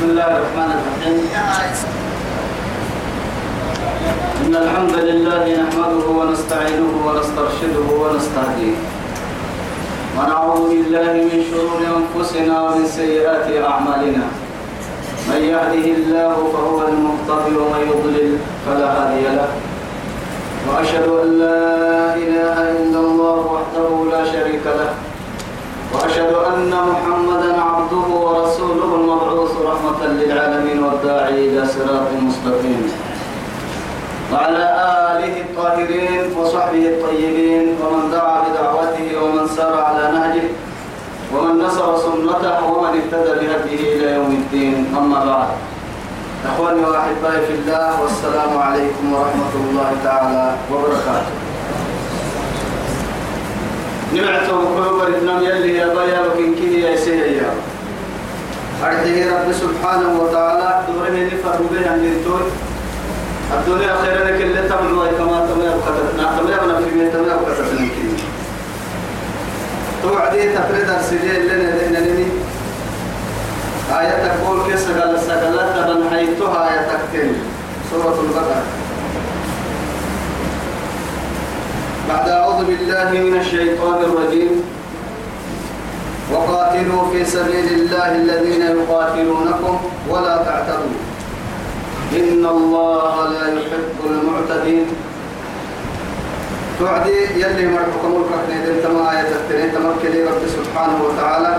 بسم الله الرحمن الرحيم. إن الحمد لله نحمده ونستعينه ونسترشده ونستهديه. ونعوذ بالله من شرور أنفسنا ومن سيئات أعمالنا. من يهده الله فهو المهتدي ومن يضلل فلا هادي له. وأشهد أن لا إله إلا الله وحده لا شريك له. وأشهد أن محمدا عبده ورسوله المبعوث رحمة للعالمين والداعي إلى صراط مستقيم. وعلى آله الطاهرين وصحبه الطيبين ومن دعا بدعوته ومن سار على نهجه ومن نصر سنته ومن اهتدى بهديه إلى يوم الدين. أما بعد إخواني وأحبائي في الله والسلام عليكم ورحمة الله تعالى وبركاته. نمعته وكبر النم يلي يا بيا وكن كده يا سيدي أرحيه رب سبحانه وتعالى. دوره نفر به عن الدنيا خير لك اللي تمنوا كما تمنوا في بيت تمنوا وكتبنا كده توعدي تفرد السجل لنا لنا آية تقول كيس قال سقلت بن حيثها آية تكتل سورة البقرة. بعد أعوذ بالله من الشيطان الرجيم. وقاتلوا في سبيل الله الذين يقاتلونكم ولا تعتدوا. إن الله لا يحب المعتدين. توعدي يلي مرحكم الكفنين تما آية التنين تمكن رب سبحانه وتعالى.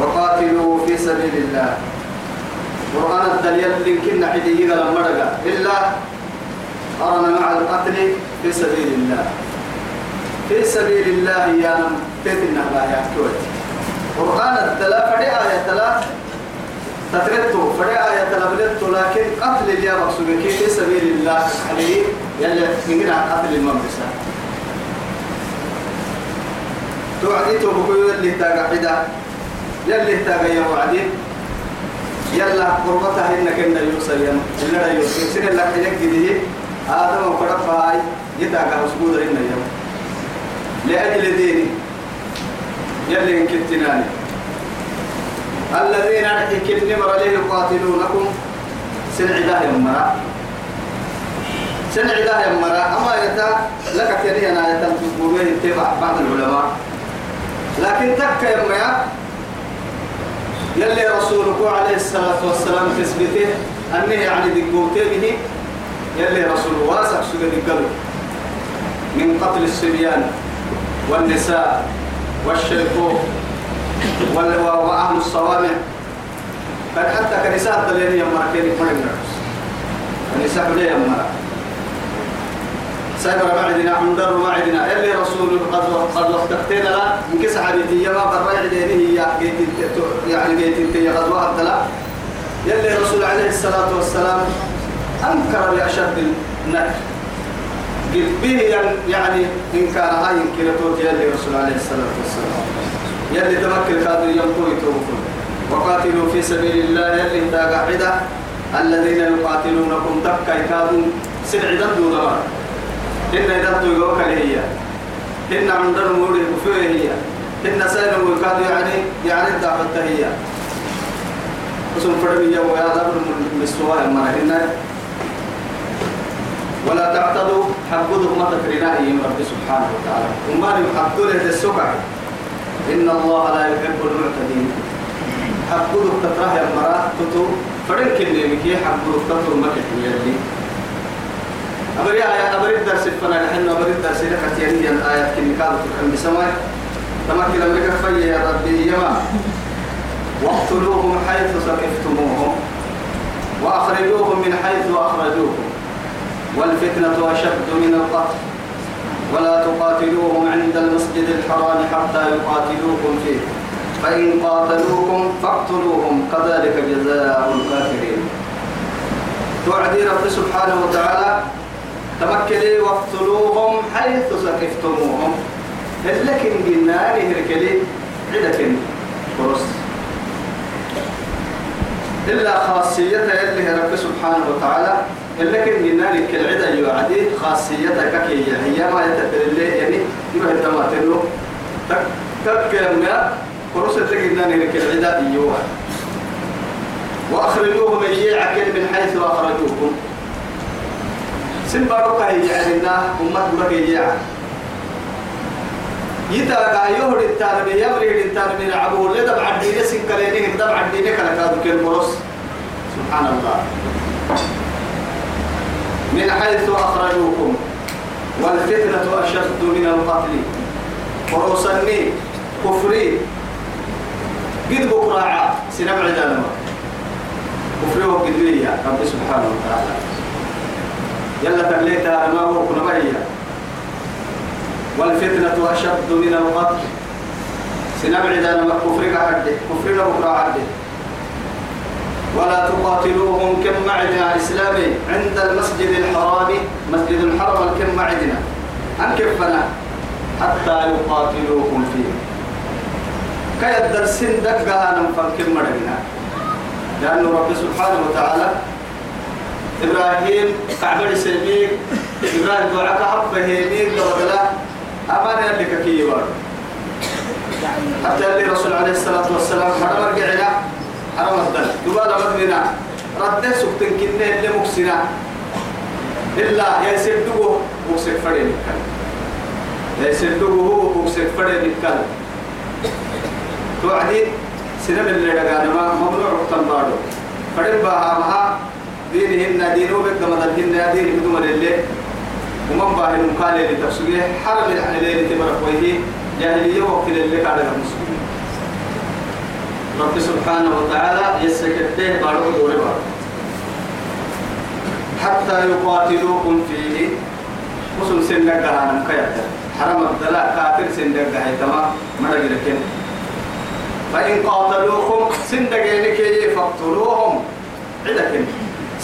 وقاتلوا في سبيل الله. قرآن الدليل لكن حديه لما إلا أرنا مع القتل في سبيل الله. في سبيل الله يا نم تتنا يا كويت قرآن الدلاء فدي آية ثلاث تترتو فدي آية ثلاث لكن قتل اللي مقصود في سبيل الله عليه يلا من قتل المملسة توعدي تبقوا اللي تاقعدا يلي تاقيا يا وعدي. يلا قربتها إنك إن يوصيا إلا يوصي سنة لك إنك دي آدم وقرب هاي يتاقى مسجود إن يوم لأجل ديني يلي انكتناني الذين كن نمر عليه يقاتلونكم. سنع الله يمرا سنع الله يمرا أما يتا لك ترينا يتا تقومين اتبع بعض العلماء. لكن تك يمرا يلي رسولك عليه الصلاة والسلام تثبته. أنه يعني دقوته به. يلي رسول واسع سجد القلب من قتل الصبيان والنساء والشيخوخ وأهل الصوامع. قد حتى كنساء الدليل يمرا كيني من النفس كنساء بلي يمرا سايبر معدنا عندر معدنا اللي رسول قد قد وقتنا لا انكس حديثي ما برا عدينه يا يعني انت يا قد وقت لا. يلي رسول عليه الصلاة والسلام أنكر لأشد النكر. قل به يعني إن كان هاي يمكن توت يلي رسول عليه الصلاة والسلام. يلي تمكن كادوا يمكن يتوكل وقاتلوا في سبيل الله يلي تاقعدا الذين يقاتلونكم تبكى كادوا سنعدا دون مرة إن إذا تقول هي. إن عندنا موري وفيه هي. إن سائل وكاد يعني يعني الدعوة هي. اسم فرمية ويا دبر من السواء ما هنا ولا تعتدوا حقودوا ما تكرنا إيم رب سبحانه وتعالى. وما يحقدوا له السكع إن الله لا يحب المعتدين. حقودوا تتراه مرات تتو فرنك اللي مكي حقودوا تتو ما كتير أبري آية أبري الدرس فنا نحن أبري الدرس لك تياني الآية كني كانت تكلم بسماء تمكن لك في يا ربي يما واقتلوهم حيث سقفتموهم وأخرجوهم من حيث أخرجوكم والفتنة أشد من القتل. ولا تقاتلوهم عند المسجد الحرام حتى يقاتلوكم فيه. فإن قاتلوكم فاقتلوهم كذلك جزاء الكافرين. توعدي رب سبحانه وتعالى تمكلي واقتلوهم حيث سقفتموهم. لكن قلنا هركلي عدك فرص إلا خاصيتها اللي رب سبحانه وتعالى لكن قلنا لك العدة يعدي خاصيتها ككي هي ما يتدل اللي يعني يبقى التماتلو تك تك يا فرصة لك قلنا لك العدة يوها وأخرجوهم يجيعك من حيث أخرجوكم. سنبارك يجعلنا أمة بك يجيعك يتا يهر التارمي يبري التارمي لعبه لدب عدين سنكلينه دب عدين كلكادو كالمرس سبحان الله. من حيث أخرجوكم والفتنة أشد من القتل. ورسني كفري. قد بكراعا سنبع دانما كفري وقدوية رب سبحانه وتعالى. يلا تبليتها ما هو كنا والفتنة أشد من القتل. سنبع دانما كفري قعده كفري بكرا عده ولا تقاتلوهم كم معدنا إسلامي عند المسجد الحرام مسجد الحرم كم معدنا أنكفنا حتى يقاتلوكم فيه. كي الدرسين دقها ننفر كم معدنا لأن رب سبحانه وتعالى إبراهيم كعبر سيميك إبراهيم دعاك حبه هيميك وغلا أمانة لك كي حتى اللي رسول عليه الصلاة والسلام حرم رجعنا حرم الدل دبالة مدمنا رد سكتن كنة اللي مكسنا إلا يسدقه مكسك فرين الكلام يسدقه هو مكسك فرين الكلام توعدي سنم اللي لقانا ما ممنوع تنبارو فرين باها مها دينهن دينو بك مدلهن دين بدون اللي. ومن باهن مقالي لتفسويه حرم الحليل تبرك ويه جاهلية وقت اللي كان المسلمين. رب سبحانه وتعالى يسكته بارو دور بارو حتى يقاتلوكم فيه. وسن سنة قهانا كيتا حرم الدلاء كافر سنة قهيتما مرق لكن. فإن قاتلوكم سنة قهينك فاقتلوهم. عدكن.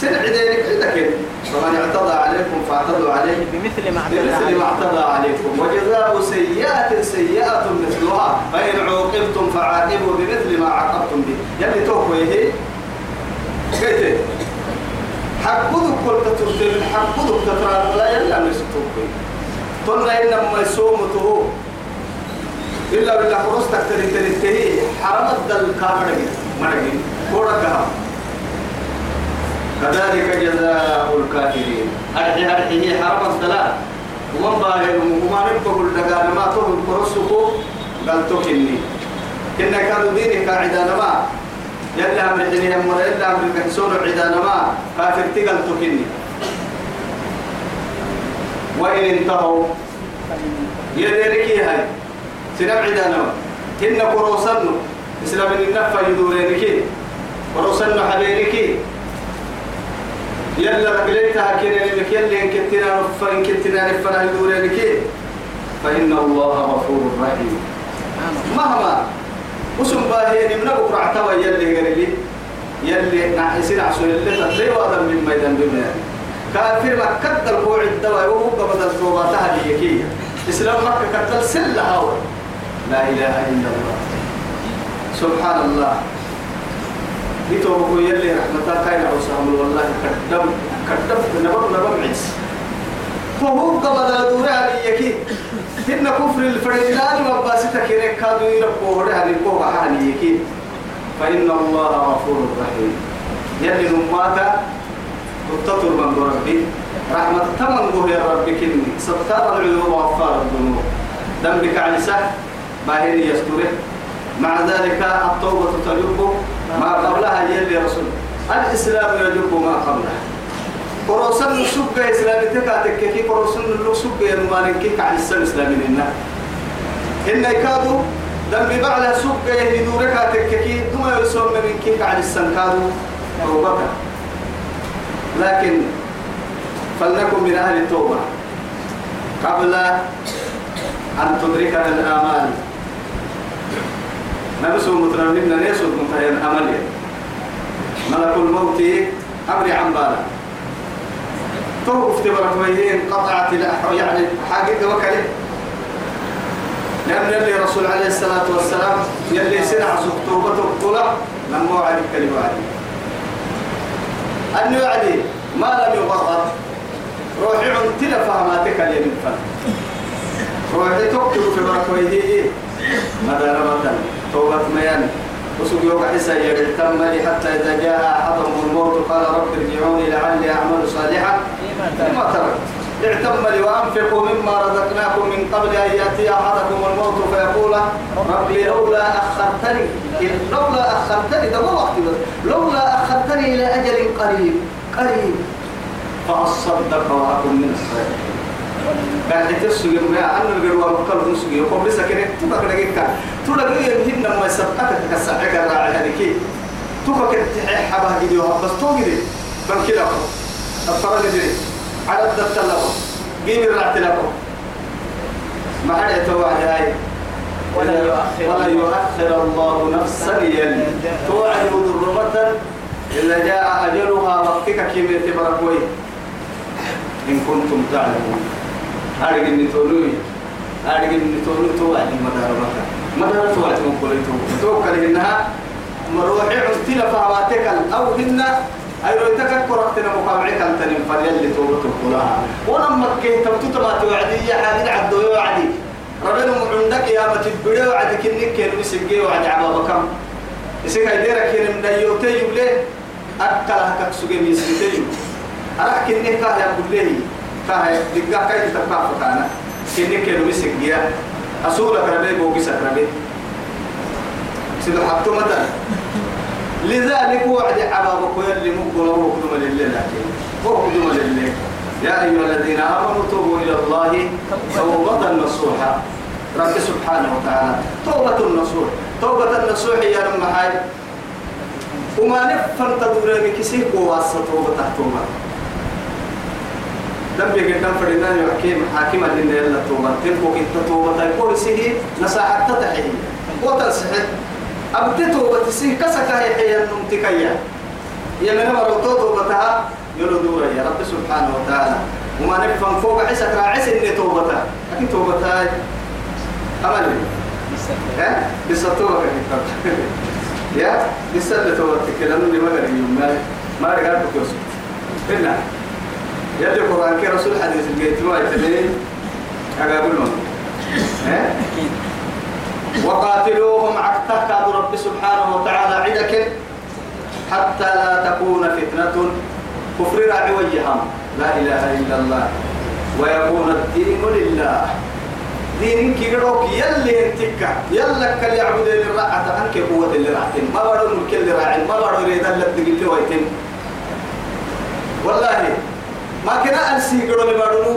سنة عدينك عدكن فمن اعتضى عليكم فاعتضوا عليه. بمثل ما اعتدى بمثل ما اعتدى عليكم. وجزاء سيئة سيئة مثلها. فإن عوقبتم فعاقبوا بمثل ما عاقبتم به. يعني توقوا إيه كيف؟ حقودك كل تترتب حقودك تترى لا يلا نستوقي تنا إنما يسومته إلا بالله فرصتك تري تري تري حرم الدل كامل مرقي كورك كذلك جزاء الكافرين. أرحي أرحي حرم الدلاء ومن باهر وما نبقى الدقان ما تهل كرسكو قال تكني كنا كانوا ديني قاعدة ما يلا أمر حيني هم يلا أمر كحسون عدانا ما كافر تقل تكني وإن انتهوا. يدركي هاي. سنب عدانا ما هن كروسنو إسلام النفع يدورينكي كروسنو حبينكي يلا رجلتها كنا لك يلا إن كنتنا فإن كنتنا نفنا يدورينكي فإن الله غفور رحيم. مهما وسم باهي من أبو رعتوا يلي قال يلي نحسين عسو يلي تطلي وأدم من ميدان دنيا. كافر مكة القوع الدواء وهو قبض الصوباتها ليكية إسلام مكة كتل سلة هاو لا إله إلا الله. سبحان الله. يتوبوا يلي رحمة كاين عوسام والله كدم كدم نبض نبض عيس. فهو قبض الدورة ليكي إن كفر الفريلان وباسطة كيرك كادوا يربوا هذه القوة هذه فإن الله غفور رحيم. يلي نماتا تطر من ربي. رحمة تمن يا ربي كني. ستار العيوب وغفار الذنوب. مع ذلك التوبة تجب ما قبلها يلي رسول. الإسلام يجب ما قبلها. قروسن سبقة إسلامي تكاتك كي قروسن لو ينوان كي عن السن إسلامي لنا. إن يكادوا دم بعد سبقة يهدورك تككي دم يسوم من كي عن السن كادوا توبك لكن فلنكن من أهل التوبة. قبل أن تدركنا الآمال. نفسه مترمين نيسود منتهي الأمل ملك الموت أمر عن بالا توقف تبرك ويهين قطعت يعني حقيقة وكله لأن يلي رسول عليه الصلاة والسلام يلي سنع سكتوبته الطلع لما وعد الكلمة عليه أن يعدي ما لم يغرر روحي عنتنا فهماتك اليمين فن روحي تكتب في برك ويهي مدى رمضان؟ توبة ميان وسوق يوقع يرتم لي حتى إذا جاء أحدهم الموت قال رب ارجعوني لعلي أعمل صالحا. فيما تركت اعتم لي وأنفقوا مما رزقناكم من قبل أن يأتي أحدكم الموت فيقول ربي لولا أخرتني لولا أخرتني. ده وقت لولا أخرتني إلى أجل قريب. قريب. فأصدق وأكن من الصالحين. قال تسوق ما أنا الجروة مكان نسوق يقوم بس كده تبقى كده كده تقول لك إيه هن ما يسبقك كسرعك الراعي هذه كي تبقى كده حبها جدي بس توجد بل كده الفرق دي على الدفتر لكم جيب الرعت لكم ما حد يتوعد هاي ولا يؤخر ولا يؤخر الله نفسا توعد ضرمة إلا جاء أجلها وقتك كيف يتبرك إن كنتم تعلمون أرجع نتولوي أرجع نتولوي توعد مدار بكا مدار توعد من كل تو. توكل إنها مروحي عمتنا فهواتك أو هن أيرو يتككر أختنا مقامعك أنت نفر يلي توبة القلاها ولما تبتو تما توعدي يا حادي عدو يوعدي ربنا عندك يا ما تبدو وعدك إنك كان مسجي وعد عبا بكم. يسيك هيديرك كان من ديوتي يبلي أكلها كسوجي ميسكتي أراك إنك يقول لي كاه دقا كاي تتكافى كانا إنك كان مسجي أسولك ربي بوكي سكربي سيدو حطو مثلا لذلك وعد عبابك يلي مقبل وقدم لله لكن. وقدم لله يا أيها الذين آمنوا توبوا إلى الله. توبة نصوحا رب سبحانه وتعالى. توبة النصوح توبة النصوح يا رب محاي. وما نفهم تدور بكسي قواسة توبة توبة دم يقدم فرنا يحكي حاكم لنا يلا توبة. تنكو كنت توبة. تقول سيه نصاحة تتحيه وتنصحه أبتتو بتسين كسك هي حي النمتكيا يا من مرتو توبتها يلو دورا يا رب سبحانه وتعالى. وما نفهم فوق عسك راعس إن توبتها. أكيد توبتها. أمل ها؟ بس التوبة يا؟ بس كلام اللي ما قال يوم. ما ما رجعت بكوس هنا يلي القرآن كي رسول حديث البيت ما يتلين أقابل ها؟ وقاتلوهم عكتك رب سبحانه وتعالى عدك حتى لا تكون فتنة. كفر راعي لا إله إلا الله. ويكون الدين لله. دين كيروك يلي انتكا يلا كل يعبد الرعة عنك قوة اللي راعتين ما بدو ملك اللي راعين ما بدو يريد اللي تقول له والله ما كنا أنسي اللي بدو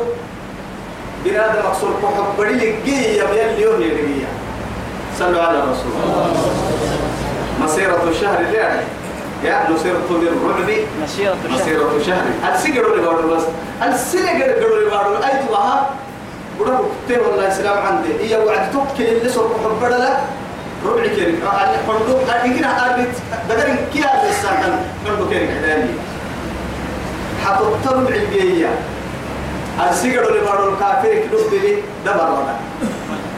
بنادم مقصود كحب بدي لقيه يا يلي يوم يلقيه صلوا على رسول الله مسيرة الشهر اللي يا نصيرة للرعب مسيرة الشهر. مسيرة شهر السجر اللي بارو بس. السجر اللي بارو أي دوها بقول كتير والله السلام عندي هي وعد توك اللي صار محبرة لك ربع كيرك أنا حلو. أنا كنا أربط بدل كي هذا السنة حلو كيرك ربع الجية السجر اللي بارو الكافر كلوب دي دبر ولا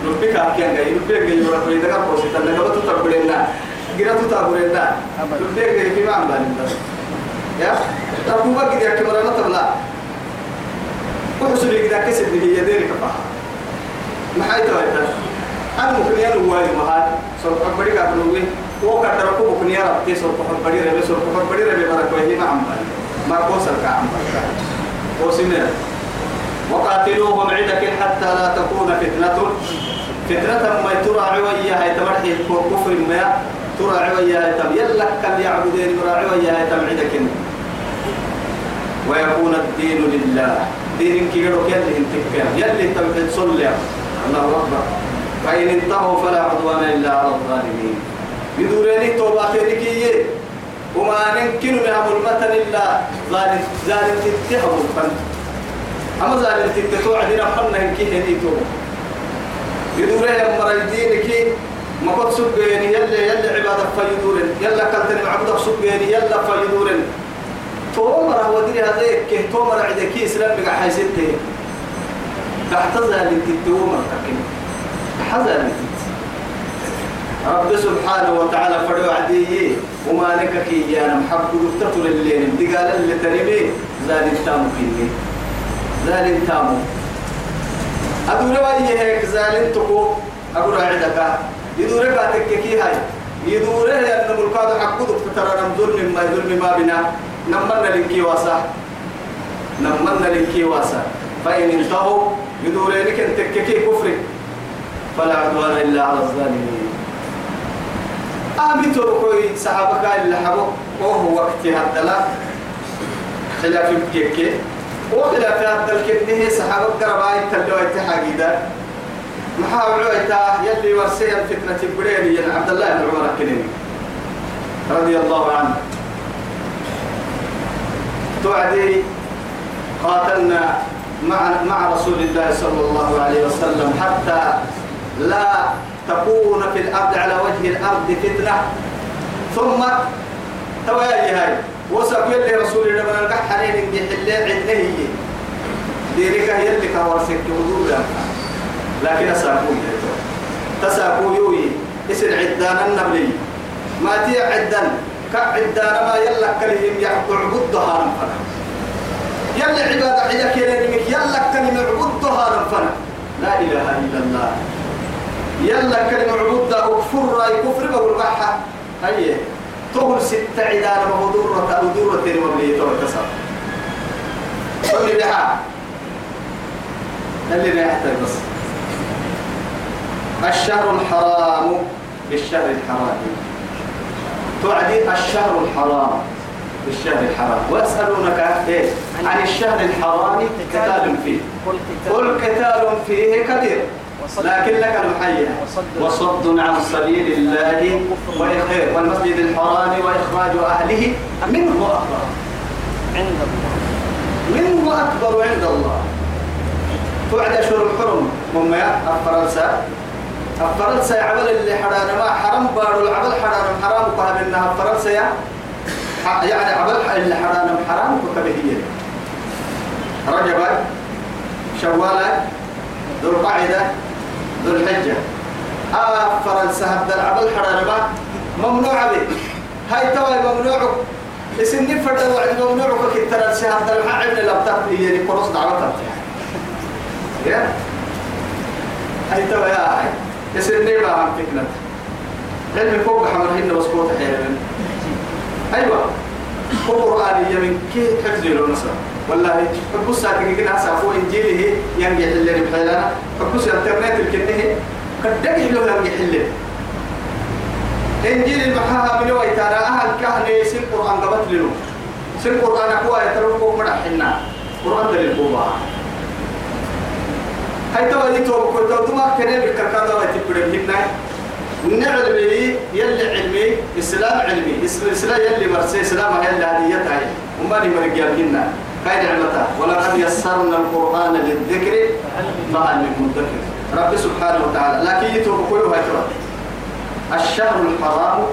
لبك أكيان جاي لبك جاي ورا في دكان بوسي تنا كبر تتبرنا جرا تتبرنا لبك جاي في ما عمل يا بقى كده كمرة ما تبلا وحصل كده كسب اللي هي ديرك بقى ما حيت وين أنا ممكن يا لواي مهار سر كبري كابلوي هو كتركوا ممكن يا رب تي سر كبري ربي سر كبري ربي برا كوي ما عمل ما كعمل كوسينه وقاتلوهم عدك حتى لا تكون فتنة. فتنة ما ترى عوية هاي تمرحي كفر ما ترى عوية هاي تم. يلا كان يعبدين ترى عوية هاي تم عدك ويكون الدين لله. دين كيرو يلي انتكا يلي تم صلي الله أكبر. فإن انتهوا فلا عدوان إلا على الظالمين. بدورين توباتين وما نمكن لهم المثل إلا ظالم ظالم تتهم الفن. أما ظالم تتتوع عدنا حنا هنكي هديتو يدوري يا مريدين كي ما قد سبيني يلا يلا عبادة فيدورن. يلا كنتني معبودة سبيني يلا فيدورن. تومر هو دي هذا كه تومر عندك إسلام بقى حيسته تحت ظالم تتومر تكين حزن رب سبحانه وتعالى فروا عديه وما نكك يا محب دكتور الليل. دقال اللي تريبي ظالم تامو كيني ظالم تامو. أدور وجه هيك ظالم تكو أقول عندك يدور كاتك كي هاي. يدوره أن ملكاد حقودك ترى نم ظلم ما ظلم ما بنا نمنا لنكي واسع. نمنا لنكي واسع. فإن انتهوا يدوره لك أن تككي كفر فلا عدوان إلا على الظالمين. أمي تركوي صحابك اللي حبوا وهو وقت هدلا. خلاف الكيكي وخلاف هدل كنه صحابك قرباي تلوي تحاقيدا محاول عيتا يلي ورسي الفتنة البريني عبد الله بن عمر الكنيني رضي الله عنه. توعدي قاتلنا مع مع رسول الله صلى الله عليه وسلم حتى لا تكون في الأرض على وجه الأرض فتنة. ثم تواجه هاي. وسق يلي رسول الله من القح حنين إن يحل عدنه هي. ديرك يلي كوارسك وضوء لكن أساقوا تساقوا يوي اسر عدان النبلي. ما تي عدان. كعدان ما يلا كلهم يعبدها نفنا يلا عبادة عدا كلمة يلا كلمة عبدها نفنا لا إله إلا الله. يلا كلمة عبودة وكفر رأي كفر بقول بحة هي تقول ست عدان مهدورة أدورة وبلي توكسر قل لي بحا اللي نحتاج بس الشهر الحرام بالشهر الحرام. تعدي الشهر الحرام بالشهر الحرام. ويسألونك إيه عن الشهر الحرام قتال فيه. قل قتال فيه كبير لكن لك المحية. وصد عن سبيل الله وإخير والمسجد الحرام وإخراج أهله منه أكبر عند الله. منه أكبر عند الله. توعد أشهر الحرم. هم يا الفرنسا. الفرنسا عمل اللي حرانا ما حرم بارو العمل حرانا حرام وكهب إنها الفرنسا يا. ح- يعني عمل اللي حرانا حرام وكبهية رجب شوال ذو القعدة ذو الحجة. آه فرنسا هبدا العمل حرانا ما ممنوع به. هاي توي ممنوع. اسم فرد وعد ممنوع الشهر الحق ابن الابطال هي اللي قرص دعوتها يا؟ هاي توي يا هاي. اسم نيبا عم فكرة. علم فوق حمر هنا بسكوت حيرا أيوه. هو قرآن يمين كي حفظ له نصر والله حبوس ساكن كنا سافو إنجيله ينجي حلنا بحيلنا حبوس الإنترنت الكنه قدك له ينجي حلنا إنجيل المحاها من ويتانا أهل كهنة سن قرآن قبت له سن قرآن أقوى يتركوا مرحنا قرآن دليل بوبا هاي تو دي تو كنت تو ما كان بكركان دوا تبدأ هنا نعلمي يلي علمي إسلام علمي. اسم الإسلام يلي مرسي إسلام يلي هدية هاي. وما لي مرجع هنا هاي نعمتها ولقد يسرنا القرآن للذكر فهل من مدكر رب سبحانه وتعالى. لكن يتوب كل هاي ترى الشهر الحرام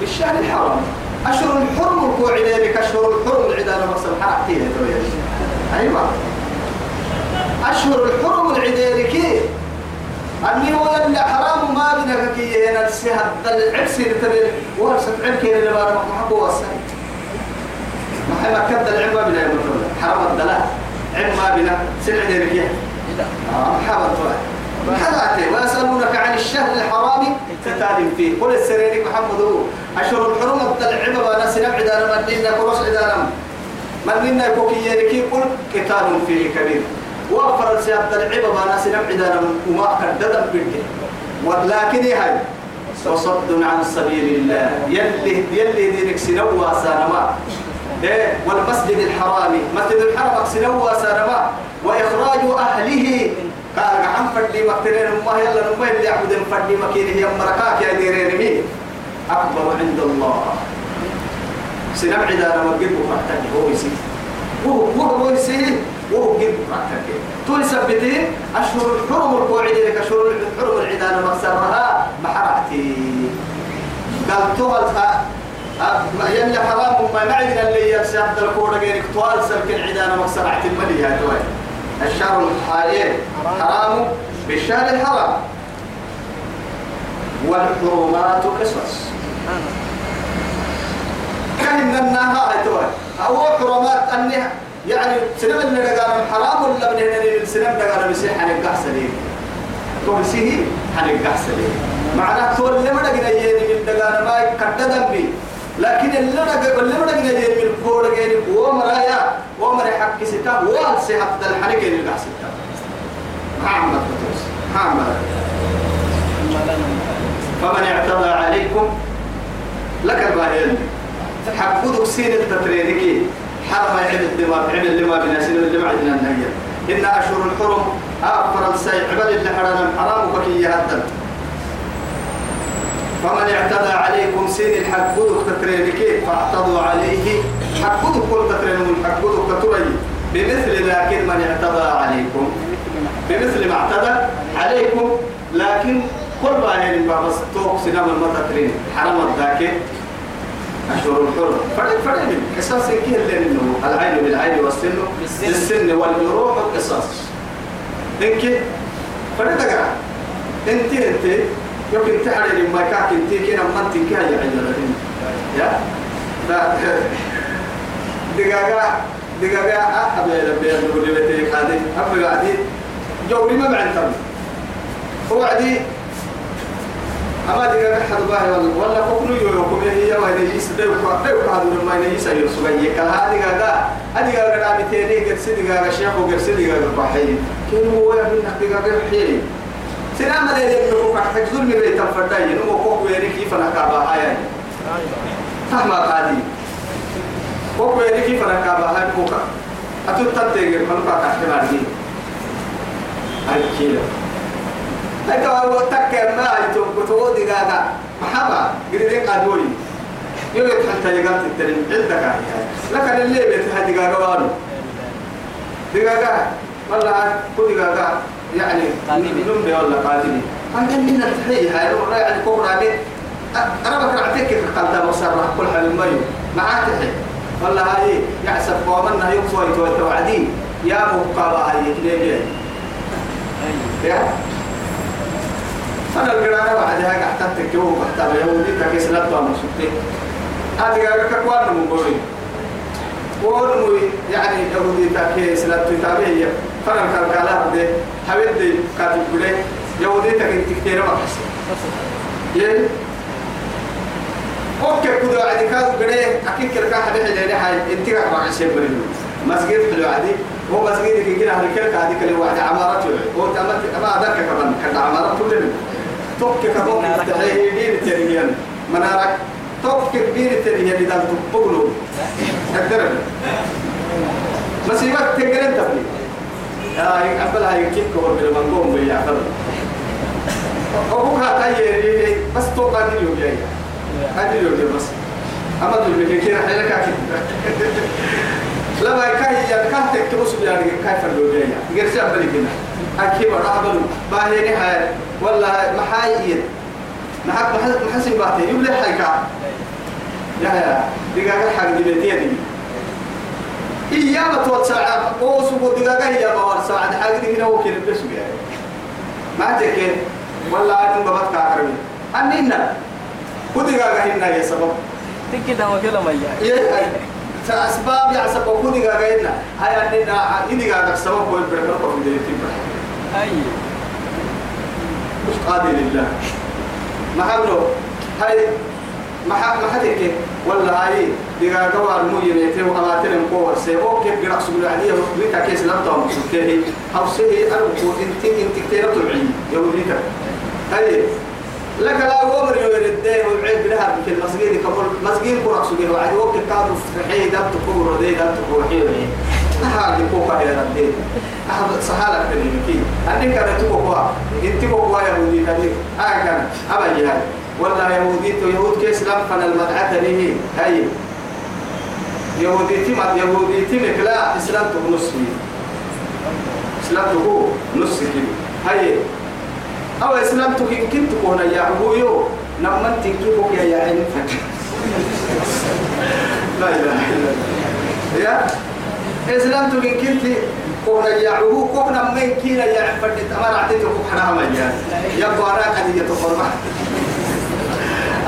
بالشهر الحرام. أشهر الحرم الكوع ذلك أشهر الحرم العدالة مقصد حركتين أيوة. أشهر الحرم العدالة أني هو اللي حرام ما بينك كي هنا السهر. العبس اللي تبي ورثة عبك اللي بارك محبو والسهر ما حي ما كد العب ما بينا يقول حرام الدلاء عب ما بينا سلع ذلك آه حرام حلاتي ويسألونك عن الشهر الحرام. قتال فيه. قل السريرك محمد هو. أشهر الحرم العبا بانا سنب عدانا من لنا كروس عدانا من لنا كوكي قل قتال فيه كبير. وفر السيادة العبا بانا سنب عدانا وما كددا بنته ولكن هاي. وصد عن سبيل الله. يلي يلي دينك سنوا سانما إيه والمسجد الحرام. مسجد الحرم سنوا سانما وإخراج أهله. قال عم فدي مكترين ما يلا نما اللي يعبد فدي مكينه هي مركاك يا ديرين مين؟ أكبر عند الله. سنبع إذا أنا وقف وقتك هو يسي هو هو يسي وهو قف وقتك تو يثبتين أشهر الحرم القوعد لك أشهر الحرم العدانة مكسرها محرقتي قال توها يلي حرام ما نعينا اللي يرسي عبد الكورة غيرك طوال سلك العدانة مكسرعة الملي يا توي الشهر الحرام حرام بالشهر الحرام. والحرمات قصص. كأن النها هاي أو حرمات أني يعني سنم اللي نقال حرام ولا من هنا سنم نقال مسيح عن القحسنين تقول سيه حنك أحسن معناه تقول اللي ما نقدر يجي من دقانا ما كتدم بي. لكن اللي نقدر اللي ما نقدر يجي من الكورة جاني ومرايا ومر حق ستا والسي حتى الحنك اللي أحسن محمد بطرس. محمد. فمن اعتدى عليكم لك الباهين حقودك سين التترينكي حرم يعمل الدماء عمل لما بنا سين اللي ما عندنا النهية إن أشهر الحرم أفر السيء عبد اللي حرم حرام بكي هدن فمن اعتدى عليكم سين الحقودك تترينكي فاعتدوا عليه. حقودك كل تترين حقودك تتري بمثل لكن من اعتدى عليكم. بمثل ما اعتدى عليكم لكن كل باهين بس توك سينما المتترين حرم الذاكر. أشهر الحرم. فرق فرق قصاص كي اللي إنه العين بالعين والسن بالسن والجروح والقصاص إنك فرق دقا أنت أنت يمكن تحرر ما كاك أنت كنا من تنكا يا عيال يا؟ لا. دقاقا أحب يا ربي أقول لي بتي قادي أحب قادي جوري ما بعد تم هو عدي أما دي قاعد حد باهي ولا ولا كوكنو يوكم هي وين يس. ده وقع ده وقع هذا ما ينيس أيوة سبعي كلا قاعد هذه قاعد عم تاني. دي قاعد شيخ وقرص دي قاعد بحي كل هو يا من دي سلام عليكم نقول حكزول من بيت الفرداي نمو كوكو يعني كيف أنا كابا هاي. فهم قادي كوكو يعني كيف أنا كابا هاي كوكا. أتوت تتجر من بقى كحكي هاي كيلو أنت هو تك ما أنتم بتقول دقاقة محبة قريدين قادوري يوم حتى يقال تترين عندك لكن اللي بيت هذه دقاقة وانو دقاقة. والله كل دقاقة. يعني نم بي ولا قادمي أنا من التحية هاي يعني كبرى عليه أنا بكره أعطيك في قلتا بصرة كل حال الميو معاه تحي والله هاي يعسف ومنها يوم سويت وتوعدين يا مقابة هاي ليه يا. أنا القرآن بعدها قاعد تكتبه محتوى يهودي تكيس لطوة مسوتي هذه قاعد كقوان مقولي ونمو يعني يهودي تكيس لطوة تابعية فرق الكلام ده حبيت دي كاتب قولي يهودي تكيس تكتير ما حسن يه أوكي كده عادي. كذا قولي أكيد كده كان حبيت اللي هاي إنت قاعد مع شيء بريء مسجد حلو عادي. هو مسجد كده هذه كده هذه كده واحد عمارة هو تمت ما ذاك كمان. كان عمارة كلنا توك كبوك تحيه دين تريان منارك توك كبير تريان إذا تبقلو أقدر مسيبك تقرن تبني يا أقبل هاي كيف كور بالمنقوم أقبل أبوك هاي بس توك هذه اليوم جاي. هذه اليوم بس. أما لك كده حيلك أكيد. لما كاي يا كان تكتبوا سبيان كيف اللو جاي غير شاب كده أكيد رابلو باهيني هاي ولا محايد محك محسن باتي يبلي حيكا يا يا. دقاقة حق دي بيتي دي. إيام توسع أو سبوا دقاقة هي بوار ساعة. دي هنا وكيل بيا ما تكين ولا أنتم بابت كاكرمي أنينا ودقاقة هنا يا سبب. تكي ده وكلا ميا أسباب يا سبب. ودقاقة هنا هاي أنينا إني قاعد سبب. هو البركة في دي أي. مش قادر لله. ما حبلو هاي ما حدك ولا هاي دقا قوار مو ينيته وأماتنا مقوار سيبو كيف برأس بلو عديه ويتا كيس لابتهم سكيه أو سيه أربو انت انت كتير تبعي يهوديتا هاي لك لا ومر يردين وعيب لها في المسجد كمل مسجد كورك سجيه وعدي وقت كانوا في حي دبت كبر ودي دبت كبر حي نحن كوكا يا ربي أحد سهالة كلمة أني كانت كوكا أنت كوكا يهودي كذي آه كان أبا جهاد ولا يهودي تو يهود كيس لم فن المدعاة به هاي. يهودي تيم يهودي تيم لا إسلام تو نصي إسلام تو نص كده هاي. أو إسلام كن كنت كونا يا أبو يو نمن تكيبك يا يا عين لا إله إلا الله. يا. إسلام تقول كنت كونا يعوه كونا من كينا يعفر تمر عتيت كونا ما يا يا بارا كذي يتفرما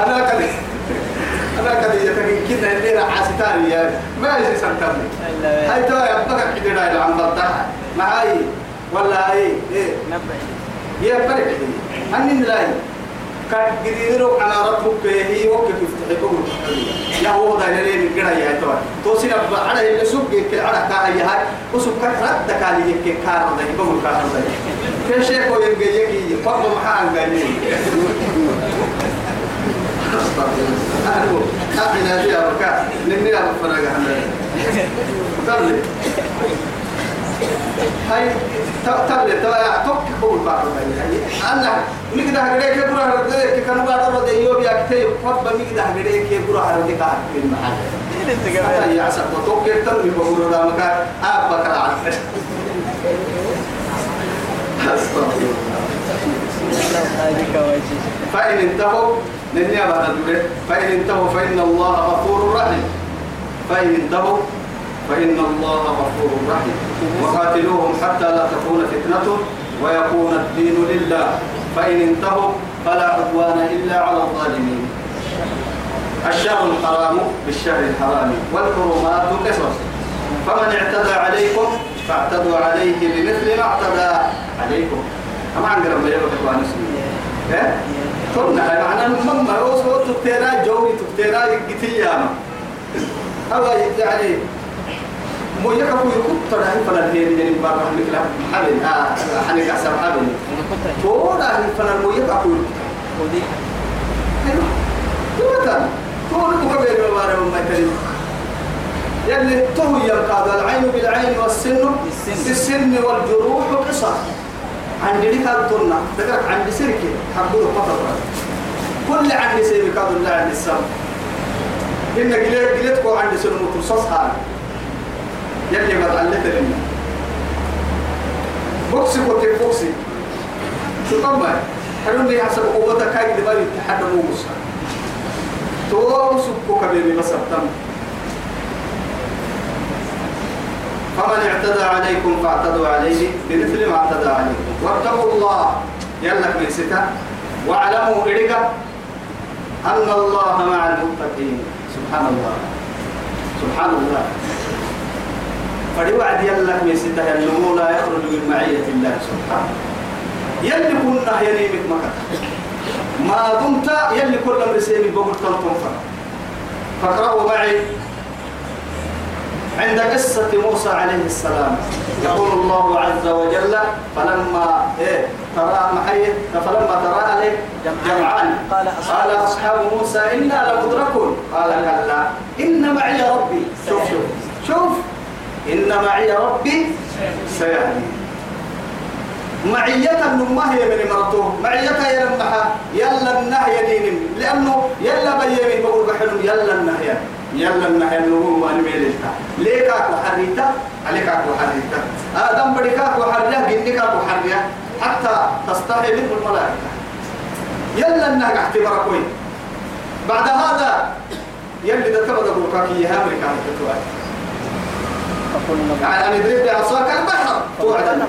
أنا كذي أنا كذي يتكلم كنا اللي راح عستاري يا ما يجي سنترني هاي تو يا بقى كده لا عم بطها ما هاي؟ ولا هاي؟ إيه؟ يا برك أني لا كجديرو على ربك هي وكيف تحبه يا هو ده اللي كده يا تو. توصل على اللي سوق على كاهي هاي. وسوق رد كالي يك كار ده يقول كار ده في شيء كو يجي يجي؟ فضل محان قال أنا فيها بكاء نني أبو فرق عندنا تبلي هاي تبلي تبلي توك هو بعض أنا ميكدا هجري كي برا هردي كانوا بعد رد يوم يكتي فب ميكدا هجري كي برا هردي كار في المحل هذا يا عسى توك كتر مي بقول له مكان أب بكرة عارف أستغفر الله فإن انتهوا نني بعد الدولة فإن انتهوا فإن الله غفور رحيم. فإن انتهوا فإن الله غفور رحيم. وقاتلوهم حتى لا تكون فتنة ويكون الدين لله. فإن انتهوا فلا عدوان إلا على الظالمين. الشهر الحرام بالشهر الحرام والحرمات قصص فمن اعتدى عليكم فاعتدوا عليه بمثل ما اعتدى عليكم. أما عن قرب عن اسمه إيه؟ قلنا هاي معناه مما هو صوت تكتيرا جوي تكتيرا يكتياما هو يعني مو يكفو يكتر هاي فلان هي من برا مثل حبل آه حنك أحسن حبل تودا هاي فلان مو يكفو ودي تودا تودا مكبر مبارك ما تريد يلي تو ينقاد العين بالعين والسن بالسن. والجروح قصص عندي لك الدنيا ذكرك عندي سركة حبوا فترة كل عندي هذا الله عندي السم. إن قلت قلتكو عندي سنة متصص هذا يلي ما تعلت لنا بوكسي كنت بوكسي. شو طبعا حلو لي حسب قوتك. هاي دبالي تحدى موسى تو سبكو كبيري بس التم فمن اعتدى عليكم فاعتدوا عليه بمثل ما اعتدى عليكم. واتقوا الله. يلك من ستا واعلموا إليك أن الله مع المتقين. سبحان الله. سبحان الله. فلوعد يلك من ستا يلمو لا يخرج من معية الله سبحانه. يلي كنا يليمك مكة. ما دمت يلي كل أمر سيمي بقول تنطن فاقرأوا معي. عند قصة موسى عليه السلام. يقول الله عز وجل فلما إيه ترى محي فلما ترى عليه جمعان قال أصحاب موسى إنا لمدركون. قال كلا. إن معي ربي. شوف شوف شوف. إن معي ربي سيهدي. معية ما هي من مرته. معية يا لمحة يلا النهي دين لأنه يلا بيمين بقول بحلم يلا النهي يلا النهي النمو ما نميلتا ليك أكو حريتا؟ عليك أكو حريتا. آدم بديك أكو حرية جنك أكو حرية حتى تستحي منه الملائكة. يلا النهي اعتبر كوي. بعد هذا يلي ده تبدا بوكاكي يا أمريكا يعني أنا دريت بعصاك البحر توعد.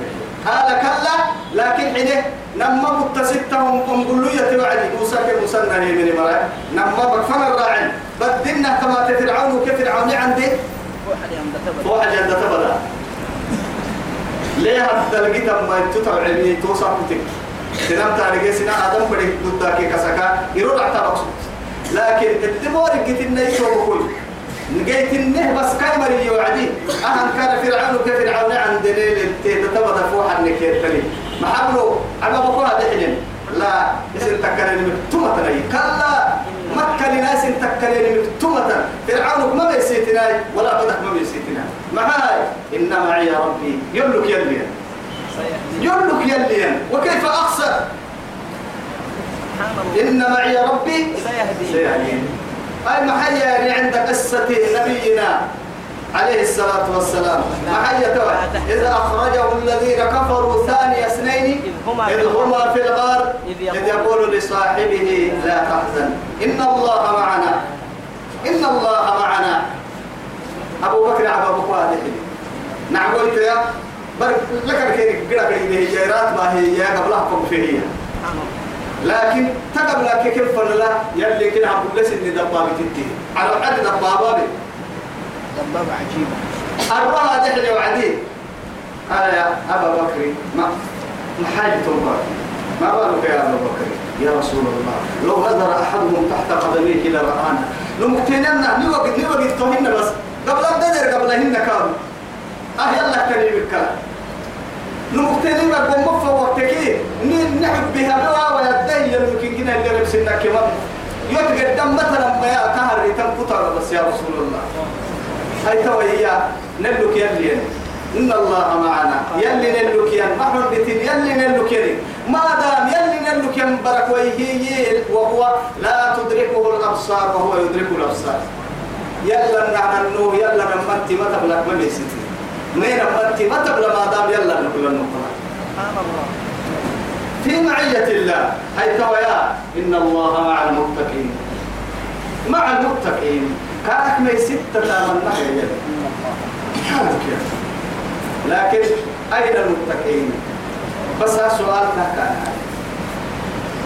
هذا كلا لكن عده نما كنت ستهم أمبلوية وعدي موسى كمسنة هي من مرأة نما بكفن الراعي؟ بدلنا كما تفرعون وكفرعون عندي؟ واحد عند تبدا. ليه حتى لقيت ما تتبع علمي توصل كتك تنام تاريخ سنة آدم بدي ضدك كسكا. يرد على لكن الدمار قتلنا يسوي كل نجيت النه بس كاي مري يوعدي. أهم كان فرعون كفرعون عند ليل تتبدا فوح النكير تلي. ما حبلو على بقولها دحين. لا اسم تكرني مكتومة كلا مكة لناس تكرني مكتومة فرعون ما بيسيتنا ولا بدك ما بيسيتنا معاي إن معي يا ربي. يملك يلي. يملك يلي. وكيف أخسر؟ إن معي يا ربي سيهدي. سيهدين أي محيا يعني عند قصة نبينا. عليه الصلاة والسلام. محيا توي إذا أخرجه الذين كفروا ثاني اثنين إذ هما في إذ الغار. إذ إذ يقول- لصاحبه لا تحزن. إن الله معنا. إن الله معنا. أبو بكر أبو بكر هذه نعم قلت يا. بر لك كي قرأ كي جيرات ما هي قبلها كم فيه لكن تقبل لك كيف لا يلي كنا عبد الله سن دبابة على حد دبابة. دبابة عجيبة. أربعة دحل وعدي. قال يا أبا بكر ما ما حاجة توبة ما بالك يا أبو بكر؟ يا رسول الله لو نظر أحدهم تحت قدميه لرآنا لمكتننا نوقت نوقت تهن بس. قبل أن تدر قبلهن كانوا. أه يلا كريم الكلام نمكتنين بقوم مفا وقتكي نحب بها بوا ويدهي يمكن كنا اللي ربسنا كمان يتقدم مثلا ما يا كهر تنقطع بس يا رسول الله. هاي تويا نلوك يلي إن الله معنا. يلي نلوك ين. محمد بتين يلي نلوك ين ما دام يلي نلوك ين برك ويهي وهو لا تدركه الأبصار وهو يدرك الأبصار. يلا نعنا النو يلا نمتي ما تبلغ ما بيستي مين نمتي؟ ما تبلغ ما دام يلا نقول النقطة سبحان الله في معية الله. هاي تويا إن الله مع المتقين. مع المتقين. كانت ما ستة من نحيا كانت كده لكن أين المتقين؟ بس هالسؤال كان.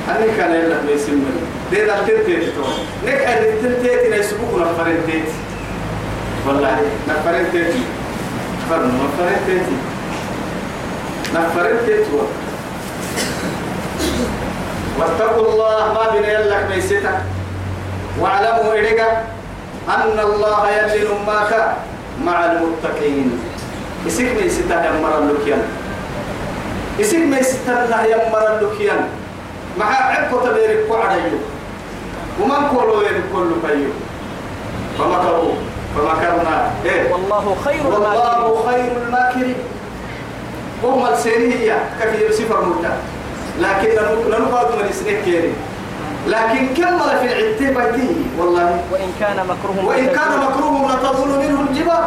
أني كان يلا بيسمني دي ده تنتي تو نك أن تنتي نسبوك نفرين تيتي والله نفرين تيتي فرن نفرين تيتي نفرين تيتي واتقوا الله ما بين يلك ميستا واعلموا إليك أن الله يلي نماك مع المتقين. إسك ميستا يمر اللوكيان. إسك ميستا يمر اللوكيان. مع عقو تبيرك وعديو ومن قولوا يدخل فيو. فمكروا. فمكرنا. إيه. والله خير الماكرين. والله خير الماكرين. هم السيرية. كثير صفر مدة لكن ننقض من السنة كيري. لكن كمل في العتة بيته والله. وإن كان مكرهم وإن كان مكروه لتظل منه الجبال.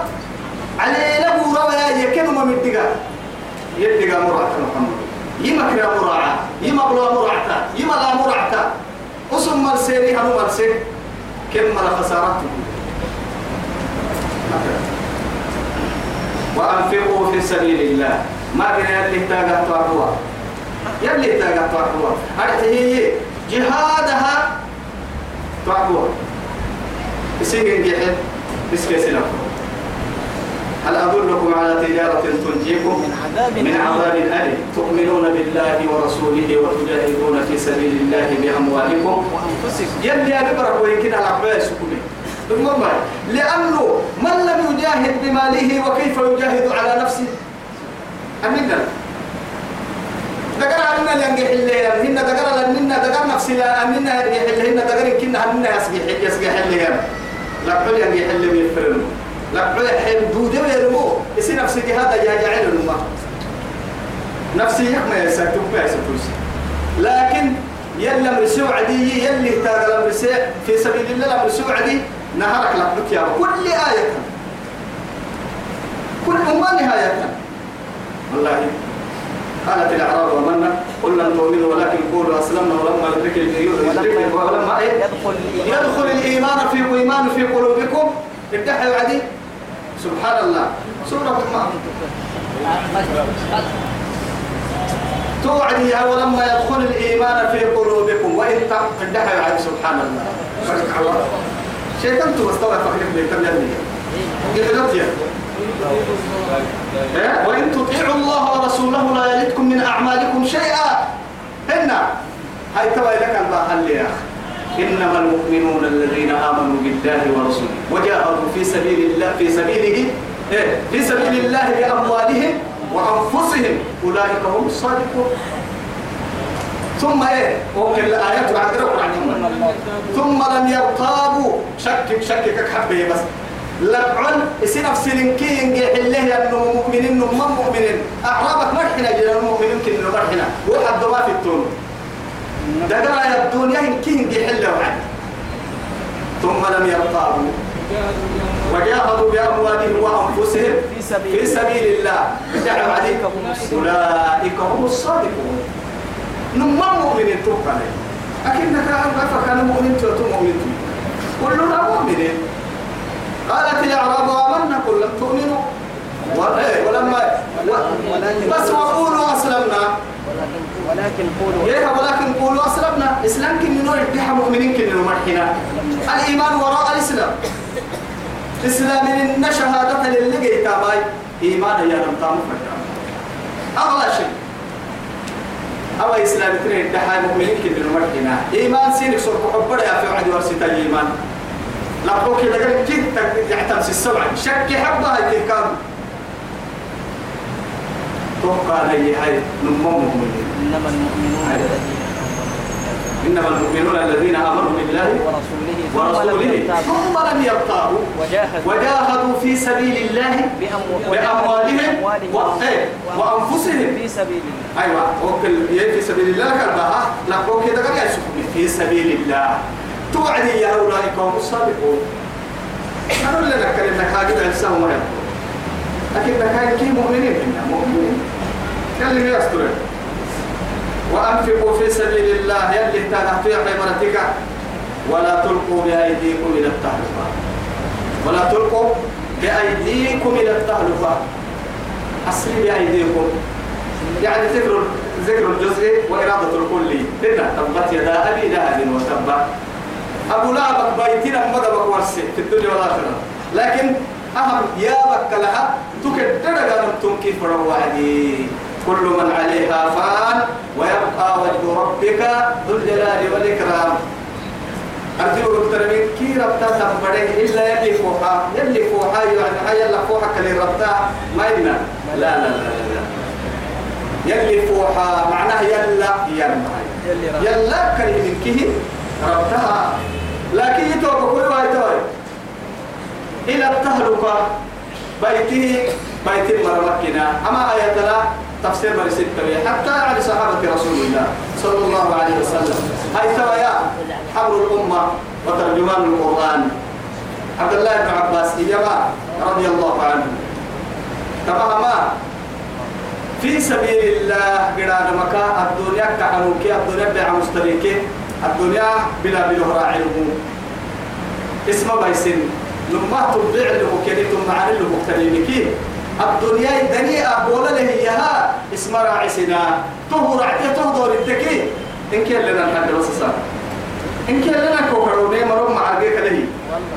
عليه له رواية يكن من الدقاء يدقى مراعة محمد. يمكر مراعة يمبلو مراعة يملا مراعة أسم السيري هنو مرسي كمل خسارته. وأنفقوا في سبيل الله. ما كان يلي تاقت وعروة يلي تاقت وعروة هذه جهادها تعروة يسيقن جحد بسكي سنة هل أدلكم على تجارة تنجيكم؟ من عذاب من أليم. عذاب أليم. تؤمنون بالله ورسوله وتجاهدون في سبيل الله بأموالكم. وأنفسكم. يلي يا ببرك ويمكن على عباية سكوني المهم لأنه من لم يجاهد بماله وكيف يجاهد على نفسه؟ أمنا دقر عنا ينجح اللي هن دقر لنا دقر نفسي لا أمنا ينجح اللي هن دقر كنا هن يسجح يسجح اللي هن لا كل ينجح اللي بيفرنوا لا كل حين دودة ويرمو يصير نفسي هذا يا جعل الماء نفسي يحمى يسكتوك ما يسكتوش لكن يلا مرسو عدي يلي تاغل مرسي في سبيل الله مرسو عدي نهارك لك يا. كل آية. كل أمة نهاية. والله قالت الأعراب ومنا قل لن تؤمنوا ولكن قولوا أسلمنا ولما يدرك ولما إيه؟ يدخل الإيمان. يدخل الإيمان في الإيمان في قلوبكم. افتحوا عدي. سبحان الله سورة ما توعدي ولما يدخل الإيمان في قلوبكم. وإن تفتحوا عدي. سبحان الله شيطان تبستوى فخرك بيتم قلت يا. إيه؟ وإن تطيعوا الله ورسوله لا يلدكم من أعمالكم شيئا. هنا. هاي توا لك الباحل يا أخي. إنما المؤمنون الذين آمنوا بالله ورسوله وجاهدوا في سبيل الله في سبيله إيه؟ في سبيل الله بأموالهم وأنفسهم. أولئك هم الصادقون. ثم إيه؟ وكل الآيات بعد عنهم ثم لم يرتابوا. شكك شكك حبه بس. لبعن يصير نفس لنكين جي حله أنه مؤمنين ما مؤمنين. أعرابك مرحنا جينا المؤمنين كنا مرحنا وحد ما في التون دقنا يا الدنيا يمكن جي حله وعد. ثم لم يرتابوا وجاهدوا بأموالهم وأنفسهم في سبيل في الله. دعوا عليك أولئك هم الصادقون. نما مؤمنين توقع أكنك أعرف كان مؤمن تو مؤمن كلنا مؤمنين. قالت الأعراب آمنا قل لم تؤمنوا. إيه، ولما بس وقولوا أسلمنا. ولكن قولوا إيه ولكن قولوا أسلمنا. إسلام كن نور ادحى مؤمنين كن مرحنا الإيمان وراء الإسلام. إسلام إن شهادة للي جيتا باي. إيمان يا نمتام فردا أغلى شيء. أو إسلام ترين دحاي مؤمنين كده نمرحنا إيمان سينك سرق حبنا يا في وعد ورسيتا إيمان. لقوك كده قال كيف يعتمس السبع شك حبها يتكام توقع لي هاي نمو مؤمنين. إنما المؤمنون إنما المؤمنون الذين آمنوا بالله ورسوله ثم لم يرتابوا. وجاهدوا. وجاهدوا في سبيل الله بأمو- بأموالهم إيه، وأنفسهم. في سبيل الله. أيوة يي في سبيل الله كربها. هو كده قال في سبيل الله. توعدي يا أولئك هم الصادقون. أنا اللي ذكر إنك هاجد ما يقول لكن كان كي مؤمنين منا مؤمنين. قال لي يستر وأنفقوا في سبيل الله يلي تنحتوا يا حيمانتك ولا تلقوا بأيديكم إلى التهلكة ولا تلقوا بأيديكم إلى التهلكة أصلي بأيديكم. يعني ذكر ذكر الجزء وإرادة الكل. إن تبت يدا أبي لهب وتب أبو لهب بيتنا مدبك ورسي في الدنيا والآخرة. لكن أهم يا بك لها تكدر أنتم كيف روادي كل من عليها فان ويبقى وجه ربك ذو الجلال والإكرام. أرجو من كي ربطا تنبره إلا يلي فوحا. يلي فوحا يعني هاي يلا فوحا كلي ربطا. ما إنا لا لا لا لا. يلي فوحا معناها يلا يلا. يلا كلمة كيه ربطها. لكن يتوقع كل واحد توي إلى التهلكة بيته بيت المرمكنا أما آية لا تفسير من ستة حتى على صحابة رسول الله صلى الله عليه وسلم هاي تويا حبر الأمة وترجمان القرآن عبد الله بن عباس إيما رضي الله عنه تماما في سبيل الله قران مكا الدنيا كعنوك الدنيا بيع مستريك الدنيا بلا بلا راعيه. اسم بايسن. لما تبيع له كنيتم معاني له مختلفين الدنيا الدنيا أبولا له إياها اسم راعسنا. تهو رعتي تهدور التكي إن كان لنا الحد وسسا إن كان لنا كوكروني مرم مع عرقك له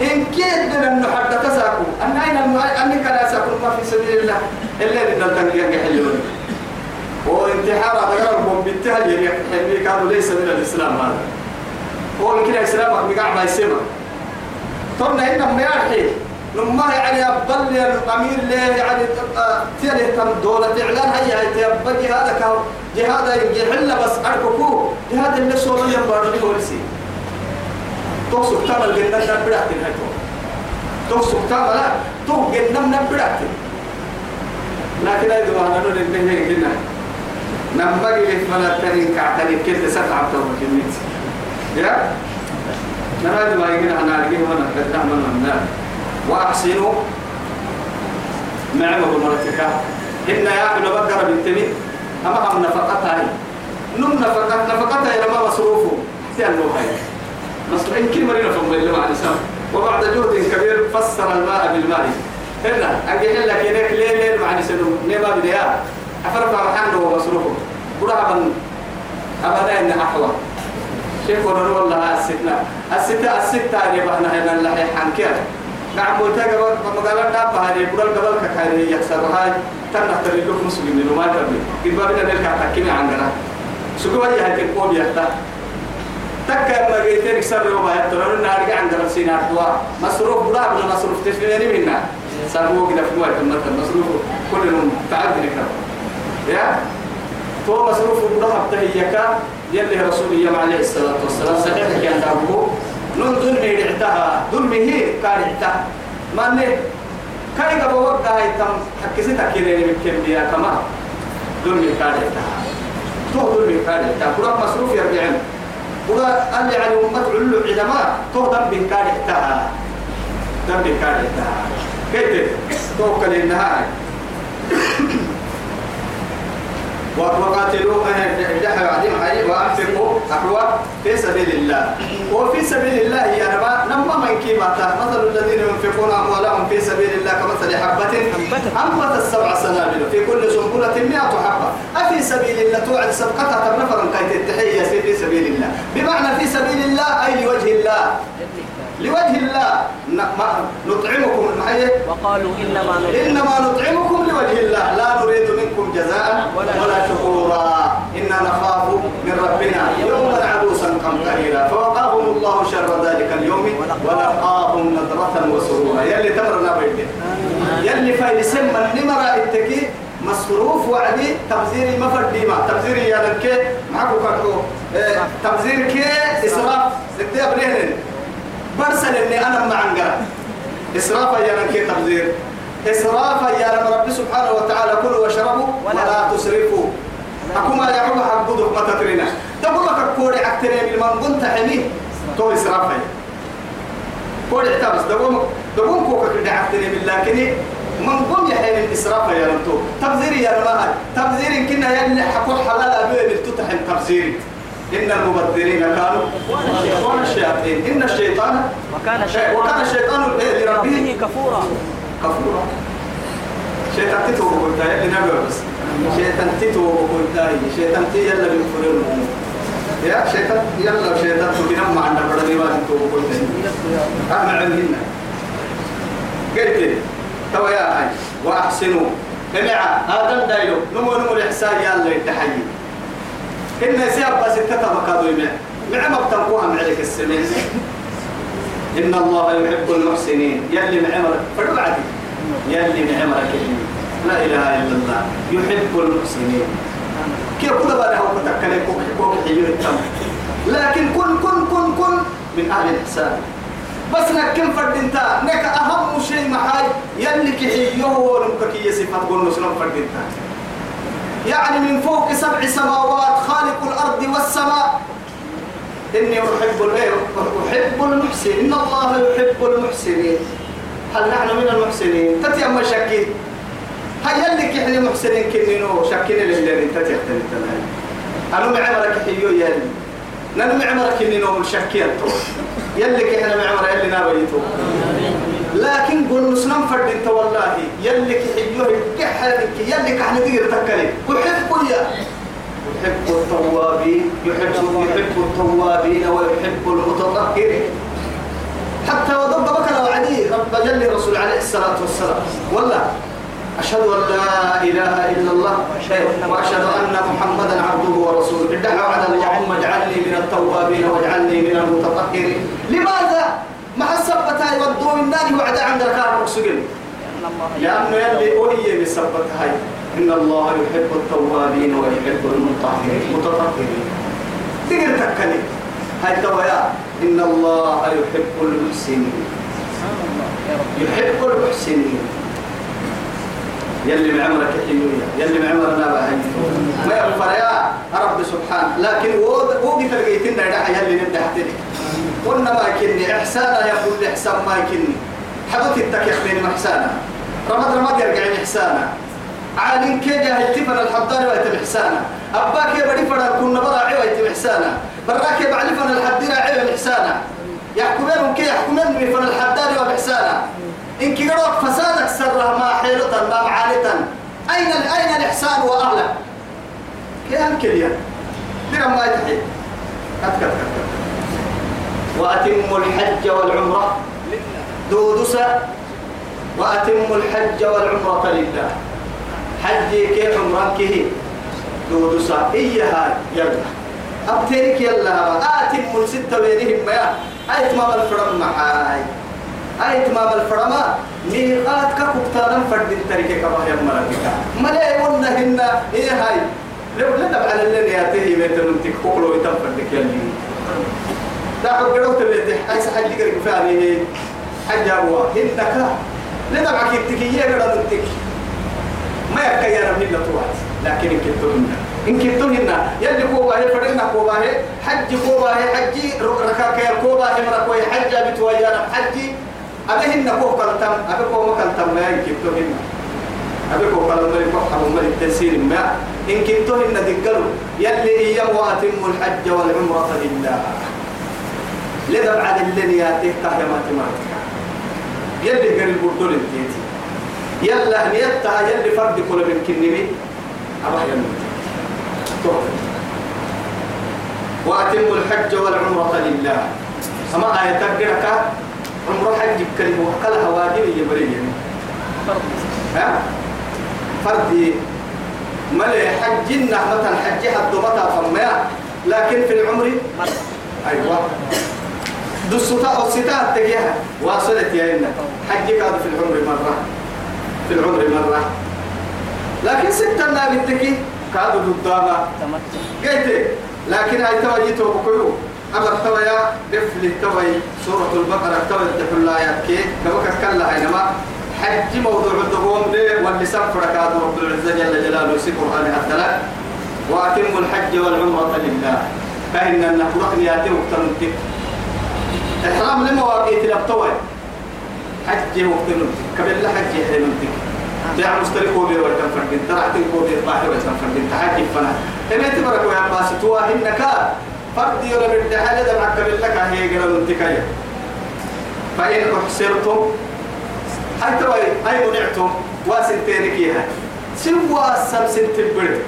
إن كان لنا نحد تساكو. أن أين أنك لا ساكو ما في سبيل الله. إلا إذا تنقيا يحلون وانتحار هذا قرب بالتهل يحلي كانوا ليس من الإسلام هذا هو يمكن الإسلام بقع ما يسمى ثم إنما يرحي لما يعني أبطل الأمير ليه يعني تيلي تم دولة إعلان هيا تيبقى هذا كهو جهاد يحل بس أركوكو جهاد اللي سوى لي يبارك ورسي توصل تعمل جنة نبرات الهيتو توصل تعمل لا تو جنة نبرات لكن هذا ما نقول إن هي جنة نبغي لفلا ترين كعتني كده سبعة توكلت يا؟ نرى ما يجينا أنا أرجيه وأنا قد نعمل من وأحسنوا. معه مرتك. إن يا ابن بكر بنت مين؟ أما هم نفقتها نم نفقت نفقتها إلى ما مصروفه تيانو هاي. مصروفين كل مرينا فهم اللي مع الإسلام وبعد جهد كبير فسر الماء بالماء. هنا أجي لك هناك ليه ليه مع نسلو نما بديا أفرق محمد ومصروفه برا من أبدا إن أحوى. شيخ ونور والله الستنا الستة الستة اللي بحنا هنا اللي حنكر نعم ملتقى مقالة نابا هذه بدل قبل كخير يكسر. هاي تنحتر لكم مسلمين وما تبي قد بابنا نلقى تكيني عندنا سقوا هي هاي تقول يحتا تكا ما جيتين يكسر وما يترون. نارجع عندنا سينا دوا. مصروف بلا بلا مصروف. تشفيني منا في وقت مثلا مصروف. كل يوم تعبني كده يا؟ تو مصروف بلا بتهيكا يلي رسول الله عليه الصلاة والسلام صحيح كان دابو نون ظلمي رعتها ظلمي هي كان رعتها ما نه كاي قبل وقت هاي تم حكيسي تكيرين بكم بيا كما. ظلمي كان رعتها تو ظلمي كان رعتها كل مصروف يرجعن كل قال يعني أمة علو عدما. تو بين كان رعتها بين كان رعتها كيف؟ توكل النهاية وقاتلوا وأنفقوا أحوى في سبيل الله. وفي سبيل الله يا رب نما من كيماتا مثل الذين ينفقون أموالهم في سبيل الله كمثل حبة أنبت السبع سنابل. في كل سنبلة مئة حبة. أفي سبيل الله توعد سبقتها تبنفر كي التحية في سبيل الله. بمعنى في سبيل الله أي لوجه الله. لوجه الله. نطعمكم المحيي وقالوا إنما نطعم إنما نطعمكم لوجه الله. لا نريد منكم جزاء ولا شكورا. إن إنا نخاف من ربنا. يوما عبوسا قمطريرا. فوقاهم الله شر ذلك اليوم ولقاهم نظرة وسرورا. يلي تمرنا بيته يلي فايل سما نمرا التكي مصروف وعدي. تبذير ما فردي ما تبذير يا لك معكو آه تبذير كي إسراف. ستي أبريهن برسل إني أنا مع عنقرأ. إسراف يا لك تبذير إسرافا يا رب سبحانه وتعالى كلوا واشربوا ولا تسرفوا. أكما يعوب حقودك ما تترينا تقول لك كوري عكترين بالمن قلت حميه تو إسرافا كوري اعتبس دوم دوم كوكا كده عكترين بالله من قم يحين الإسراف يا رب تبذير يا رب تبذير كنا يلي حقول حلال أبيه بالتتحن تبذير إن المبذرين كانوا إخوان الشياطين. إن الشيطان وكان الشيطان وكان الشيطان لربه. ربه كفورا. كفورا. شيطان تتو بقولتا يلي نبي بس. شيطان تتو بقولتا شيطان تي يلا بنفرون يا شيطان يلا شيطان تبينا ما عندنا بدل ما تتو بقولتا أنا عندنا قلت توا يا هاي وأحسنوا. جماعة هذا دايلو نمو نمو الإحسان يلا يتحيي. إن سياب بس تتبقى دوي مع ما بتنقوها معلك السمين. إن الله يحب المحسنين. يلي معمرك فرد يلي معمرك لا إله إلا الله. يحب المحسنين. كيف كل بقى هو متكلم كوك كوك حيو التم لكن كن كن كن كن من أهل الإحسان. بس نكن فرد انت؟ نك أهم شيء محاي. يلي كحيوه ونمكك يسفت قول نسلم فرد انت؟ يعني من فوق سبع سماوات خالق الأرض والسماء. إني أحب الإيه أحب المحسن إن الله يحب المحسنين. هل نحن من المحسنين؟ تتي أما شكي. هيا لك إحنا محسنين كنينو شكينا لله أنت تحتل التنهي أنا معمرك حيو يلي نحن معمرك كنينو شكي أنتو. يلي إحنا معمر يلي نابيتو. لكن قول مسلم فرد انت والله يلي حيوه كحلك يلي كحنا تقدر تكلم أحب يا. يحب التوابين يحب يحب التوابين ويحب المتطهرين حتى وضب بكر وعدي رب جل رسول عليه الصلاة والسلام. والله أشهد أن لا إله إلا الله وأشهد أن محمدا عبده ورسوله. ادعوا على اللهم اجعلني من التوابين واجعلني من المتطهرين. لماذا؟ مع السبتة يودوا النار وعد عند الكار مقصودين لأنه يلي أولي من السبتة إن الله يحب التوابين ويحب المطهرين. متطهرين. تقدر تكلي هاي التوابين إن الله يحب المحسنين. يحب المحسنين. يلي بعمرك حلوية. يلي بعمرنا بهاي. ما يغفر يا رب سبحانه لكن وقت لقيتنا يدعى يلي نبدأ حتلك قلنا ما كني إحسانا يقول لي إحسان ما كني حدث التكيخ بين إحسانا. رمض رمض يرجع إحسانا. عالين كيجا هيتفن الحضاري ويتم إحسانا. أباك يا بدي فرا كنا براعي ويتم إحسانا. براك يا بعلفن الحديرة عيب إحسانا. يحكمون كي يحكمون من فن الحداري وإحسانا إن كي قرأت فسادك سرها ما حيلة ما معالة أين أين الإحسان وأهله كي أنكل يا درم ما وأتموا الحج والعمرة دودسا وأتموا الحج والعمرة لله. حجي كيف عمرك دودسا إياها يلا. أبتيك يلا. آتم من ستة بينهم يا. أي تمام الفرم معاي. أي تمام الفرم ميقات كبتانا فرد التركة كما هي مرتك ملا يقولنا هنا إيه هاي لو لا تبع لنا يا تهي بيتنا تكوكلو يتفردك يلي. حق قلت اللي حيث حج قريب فاني حج أبوه هنك لا تبع كتكية قرأ نتك ما يبقى يا رب إلا توات لكن إن كنتهن إن كنتهن يلي كوبا هي فرنا كوبا هي. حج كوبا هي حجي ركاك يا كوبا هي مركوي حج بتويانا حجي أبيهن كوبا كالتم أبي كوبا كالتم ما إن كنتهن أبي كوبا لما حرم من التنسير ما. إن كنتهن دقلوا يلي إيام وأتم الحج والعمرة لله. لذا بعد اللي يأتيه كهيا ماتماتيكا يلي قريب بردول انتيتي. يلا نيتها يلي فرد كل من كنمي أبا يموت. وأتموا الحج والعمرة لله. أما آية تقرأك عمرة حج كلمة وكلها واجب يبري ها؟ فردي ملي حجنا مثلا حج حد متى فما لكن في العمر أيوة. دسوتا أو ستا تجيها. واصلت يا إنا حجك هذا في العمر مرة. في العمر مرة. لكن ستة لا بتكي قدامها. تمتع قلت لكن هاي توا جيتوا بكيو أما توا يا دفل توا سورة البقرة توا تقول لا كي. كما كلا هينما حج موضوع الدهوم ده واللسان فركاد رب العزة جل جلاله في قرآن حتى وأتم الحج والعمرة لله. فإن النفرق يأتي وقت إحرام لمواقيت الأبطوة حج وقت قبل لا حج يحرمتك جاء مسترك كوبي ولا تنفردين ترى كوبي طاحي ولا تنفردين تحجي فنا إما تبرك يا باس توا هنك فردي ولا بدي حاجة ده معك لك. هي قرا منتكية فإن أحسرتم حتى أي منعتم. واسنتين كيها سوى السمسن تبرد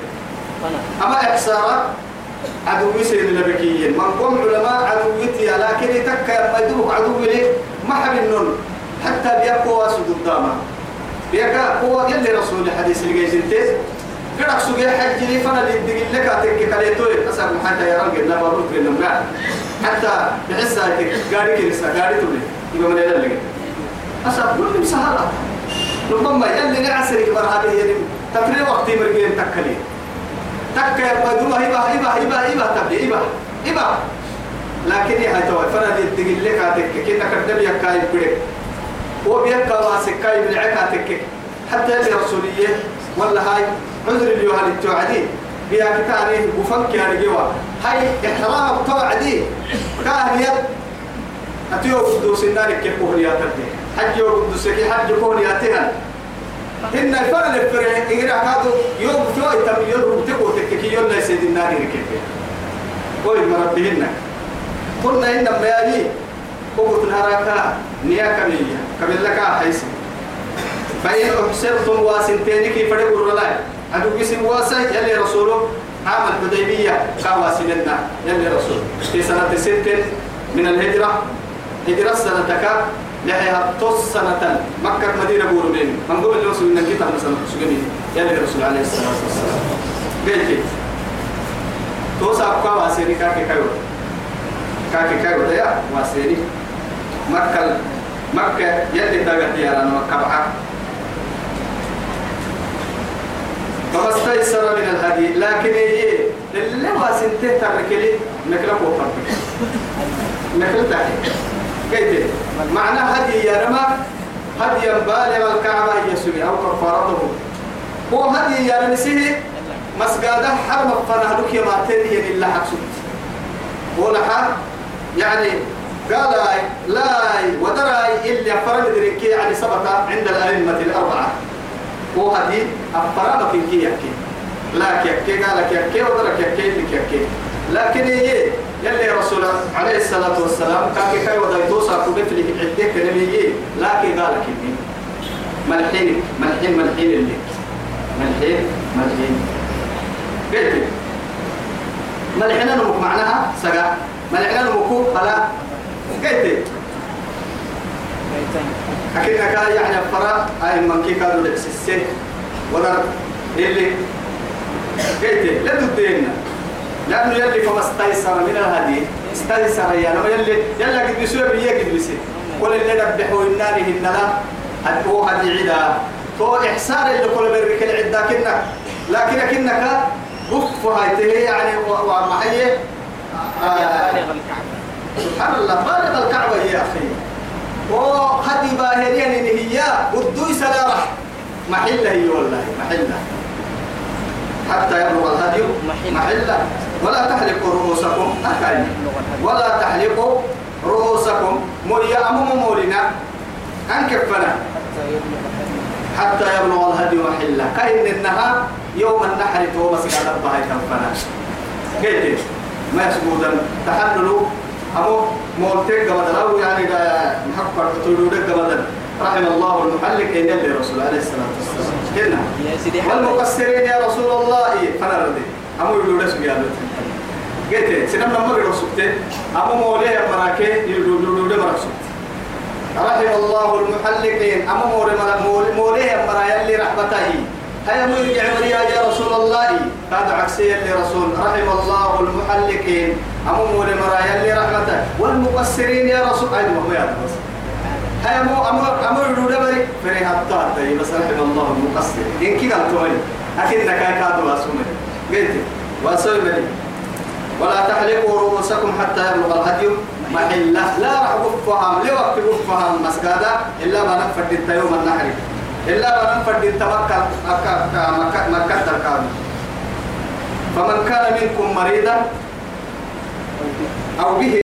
فنا أما إحسارات عدو يسير لبكيين من قوم علماء عدو يتيا لكن يتكى ما يدوك عدو لي ما حب النون. حتى بيقوا واسد الدامة بيقى هو يلي رسول الحديث اللي جاي سنتين قرأ سوق حج لي فأنا اللي يدق لك أتك كليتوي أسأل حتى يا رجل لا بروك لنا حتى بحس هيك قاري كنسا قاري تولي يبقى من اللي أسأل كل مسهرة. ربما يلي نعسرك برهذه يعني تفريق وقتي مرقين تكلي. تك بدو هيبة هيبة هيبة هيبة تبدي هيبة هيبة لكن هي هاي توي فانا دي لك هاتك. كنا كدب يا كاي بدك وبيبقى واسك كاي بالعك هاتك. حتى اللي رسولية ولا هاي عذر اللي يوهل التوعدي بيا كتاني وفنك يا رجوا هاي إحرام التوعدي كان يد. أتيو قدوس النار كيف كهني أتدي حج يوم قدوس كي حج كهني أتيها إن الفرق الفرق إذا كادو يوم تو يتم يوم تكو تككي يوم لا يسيد النار ركيب قول مربيهن قلنا إن يجي قوة الهراكا نيا كمية كمل لك حيس فإن أحسرتم واسنتين كيف فرقوا الرلاي أدو قسم واسع يلي رسوله. عام الحديبية كواسلنا يلي رسول في سنة ست من الهجرة. هجرة سنة كا لحيها تص سنة. مكة مدينة بورمين من قبل الرسول من الكتاب مثلا سجني يلي الرسول عليه الصلاة والسلام. قال كيف توسع أبقى واسيري كاكي كايو. كاكي كايو ديا واسيري مكة مكة يلي تاقت ديارانا مكة بعا فما استيسر من الهدي. لكن هي اللي واسنته تركلي نكلك وطربك نكلك تحت كيف؟ معنى هدي يا رما هديا بالغ الكعبة يسوي أو كفارته. هو هدي يا رمسيه مسجد حرم فنهلك يا ماتين إلا حقسوت ولها يعني قال لا ودراي إلا فرد دريكي يعني سبق عند الأئمة الأربعة. هو هدي أفرامك كي يكي. لا كي قال كي ودرك يكي لك يكي لكن هي يلي رسول عليه الصلاة والسلام كان كي ودا يتوسع كبت لك عدك نبي لكن قال كني ملحين ملحين ملحين اللي. ملحين ملحين. قلت ملحين نمك معناها سقا. ملحين نمكو فلا قلت أكيد كان يعني فرا أي من كي كانوا السسين ولا اللي. قلت لا تدينا لأنه يلي فما استيسر من الهدي استيسر يا لما يلي يلا قد بيسوي بيه قد بيسي كل اللي نبحوا النار هنلا هو هدي عدا تو إحسان اللي كل برك العدا كنا لكن كنك بف هاي يعني بالغ الكعبة سبحان الله بالغ الكعبة يا أخي. وهدي باهرين إن هي ودوي سلارح محلة هي والله محلة. حتى يبلغ الهدي محلة. ولا تحلقوا رؤوسكم. أكاين ولا تحلقوا رؤوسكم. مريا أمم مولنا أنكفنا. حتى يبلغ الهدي محلة كأن إنها يوم النحر تو مسجد الله كفنا. كيف؟ ما يسبودا تحللوا أمو مولتك أو يعني محقق تقولوا قبل رحم الله المحلق إن يلي رسول عليه الصلاة والسلام. والمقصرين يا رسول الله. فنردي أمو يقولوا لسوا يا قلت سنم لما قلوا سكتين أمو موليه مراكي يقولوا لي مرك سكت رحم الله المحلقين. أمو موليه موليه مرا يلي رحمته. هيا مو يرجع يا رسول الله. هذا عكسية لرسول رحم الله المحلقين. أمو لمرايا اللي رحمته. والمقصرين يا رسول أيضا ما يا بس. هيا مو أمر أمر دبري. فري حتى بس رحم الله المقصر إن كي قال توي. أكيد نكاي كادو أسمه قلت وأسوي بني. ولا تحلقوا رؤوسكم حتى يبلغ الهدي. محلة. لا راح فهم لوقت فهم مسجدا إلا ما نفرد يوم النحر. إلا ما التوكل مكة مكة الكامل. فمن كان منكم مريضا أو به